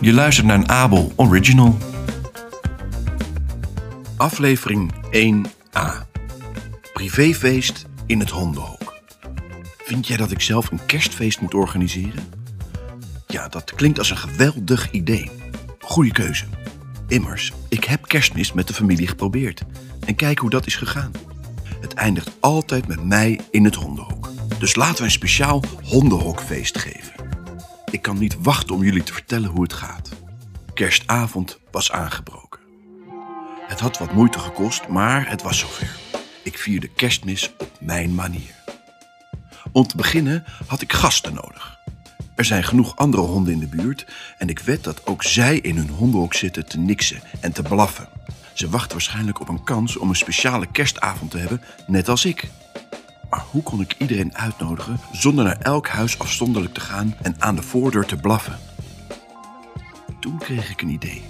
Je luistert naar een Abel Original. Aflevering 1a. Privéfeest in het hondenhok. Vind jij dat ik zelf een kerstfeest moet organiseren? Ja, dat klinkt als een geweldig idee. Goeie keuze. Immers, ik heb kerstmis met de familie geprobeerd. En kijk hoe dat is gegaan. Het eindigt altijd met mij in het hondenhok. Dus laten we een speciaal hondenhokfeest geven. Ik kan niet wachten om jullie te vertellen hoe het gaat. Kerstavond was aangebroken. Het had wat moeite gekost, maar het was zover. Ik vierde kerstmis op mijn manier. Om te beginnen had ik gasten nodig. Er zijn genoeg andere honden in de buurt en ik wed dat ook zij in hun hondenhok zitten te niksen en te blaffen. Ze wachten waarschijnlijk op een kans om een speciale kerstavond te hebben, net als ik. Maar hoe kon ik iedereen uitnodigen zonder naar elk huis afzonderlijk te gaan en aan de voordeur te blaffen? Toen kreeg ik een idee.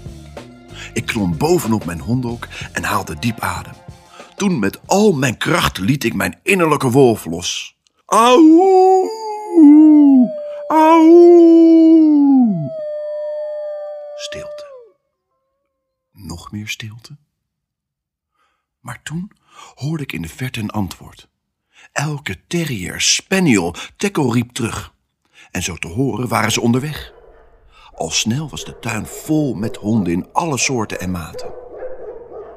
Ik klom bovenop mijn hondenhok en haalde diep adem. Toen met al mijn kracht liet ik mijn innerlijke wolf los. Auw! Auw! Stilte. Nog meer stilte. Maar toen hoorde ik in de verte een antwoord. Elke terrier, spaniel, tekkel riep terug. En zo te horen waren ze onderweg. Al snel was de tuin vol met honden in alle soorten en maten.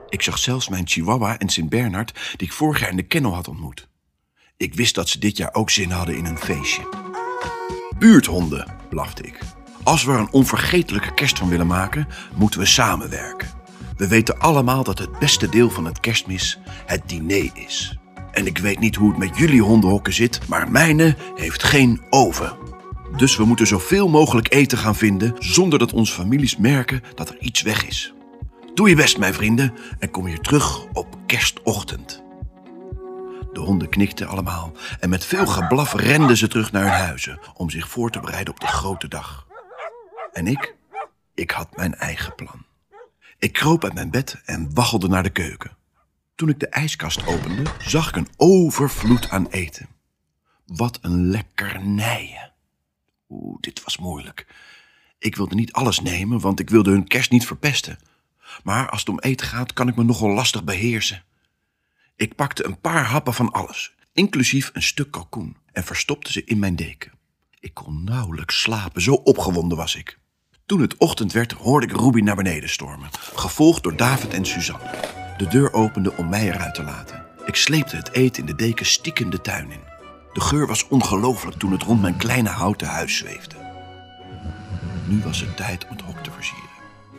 Ik zag zelfs mijn Chihuahua en Sint-Bernard die ik vorig jaar in de kennel had ontmoet. Ik wist dat ze dit jaar ook zin hadden in een feestje. Buurthonden, blafte ik. Als we er een onvergetelijke kerst van willen maken, moeten we samenwerken. We weten allemaal dat het beste deel van het kerstmis het diner is. En ik weet niet hoe het met jullie hondenhokken zit, maar mijne heeft geen oven. Dus we moeten zoveel mogelijk eten gaan vinden zonder dat onze families merken dat er iets weg is. Doe je best, mijn vrienden, en kom hier terug op kerstochtend. De honden knikten allemaal en met veel geblaf renden ze terug naar hun huizen om zich voor te bereiden op de grote dag. En ik, ik had mijn eigen plan. Ik kroop uit mijn bed en waggelde naar de keuken. Toen ik de ijskast opende, zag ik een overvloed aan eten. Wat een lekkernijen. Oeh, dit was moeilijk. Ik wilde niet alles nemen, want ik wilde hun kerst niet verpesten. Maar als het om eten gaat, kan ik me nogal lastig beheersen. Ik pakte een paar happen van alles, inclusief een stuk kalkoen, en verstopte ze in mijn deken. Ik kon nauwelijks slapen, zo opgewonden was ik. Toen het ochtend werd, hoorde ik Ruby naar beneden stormen, gevolgd door David en Suzanne. De deur opende om mij eruit te laten. Ik sleepte het eten in de deken stiekem de tuin in. De geur was ongelooflijk toen het rond mijn kleine houten huis zweefde. Nu was het tijd om het hok te versieren.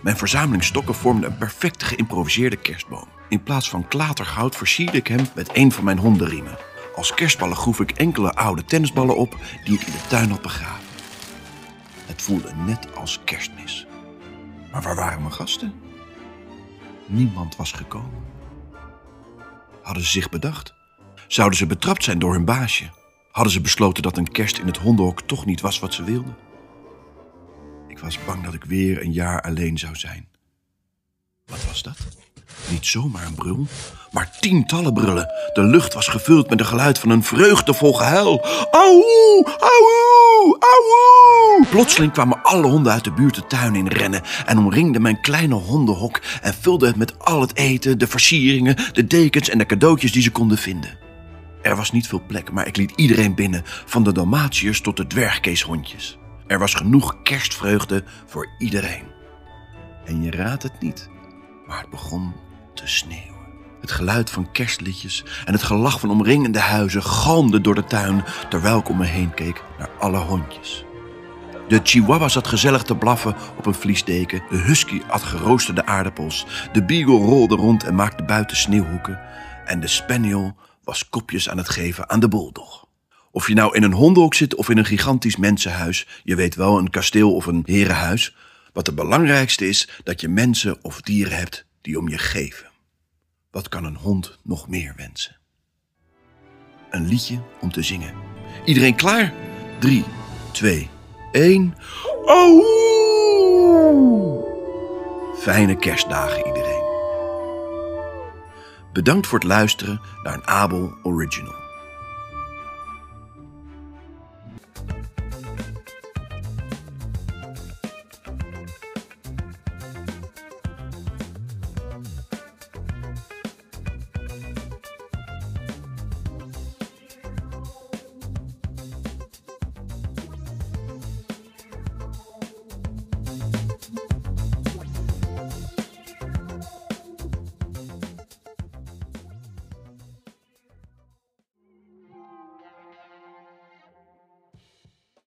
Mijn verzameling stokken vormde een perfect geïmproviseerde kerstboom. In plaats van klatergoud versierde ik hem met een van mijn hondenriemen. Als kerstballen groef ik enkele oude tennisballen op die ik in de tuin had begraven. Het voelde net als kerstmis. Maar waar waren mijn gasten? Niemand was gekomen. Hadden ze zich bedacht? Zouden ze betrapt zijn door hun baasje? Hadden ze besloten dat een kerst in het hondenhok toch niet was wat ze wilden? Ik was bang dat ik weer een jaar alleen zou zijn. Wat was dat? Niet zomaar een brul, maar tientallen brullen. De lucht was gevuld met een geluid van een vreugdevol gehuil. Auw, auw, auw. Plotseling kwamen alle honden uit de buurt de tuin in rennen en omringden mijn kleine hondenhok en vulden het met al het eten, de versieringen, de dekens en de cadeautjes die ze konden vinden. Er was niet veel plek, maar ik liet iedereen binnen, van de Dalmatiërs tot de dwergkeeshondjes. Er was genoeg kerstvreugde voor iedereen. En je raadt het niet, maar het begon te sneeuwen. Het geluid van kerstliedjes en het gelach van omringende huizen galmde door de tuin terwijl ik om me heen keek naar alle hondjes. De chihuahua zat gezellig te blaffen op een vliesdeken. De husky at geroosterde aardappels. De beagle rolde rond en maakte buiten sneeuwhoeken. En de spaniel was kopjes aan het geven aan de bulldog. Of je nou in een hondenhok zit of in een gigantisch mensenhuis, je weet wel, een kasteel of een herenhuis. Wat het belangrijkste is, dat je mensen of dieren hebt die om je geven. Wat kan een hond nog meer wensen? Een liedje om te zingen. Iedereen klaar? 3, 2, 1. Oh! Fijne kerstdagen iedereen. Bedankt voor het luisteren naar een Abel Original.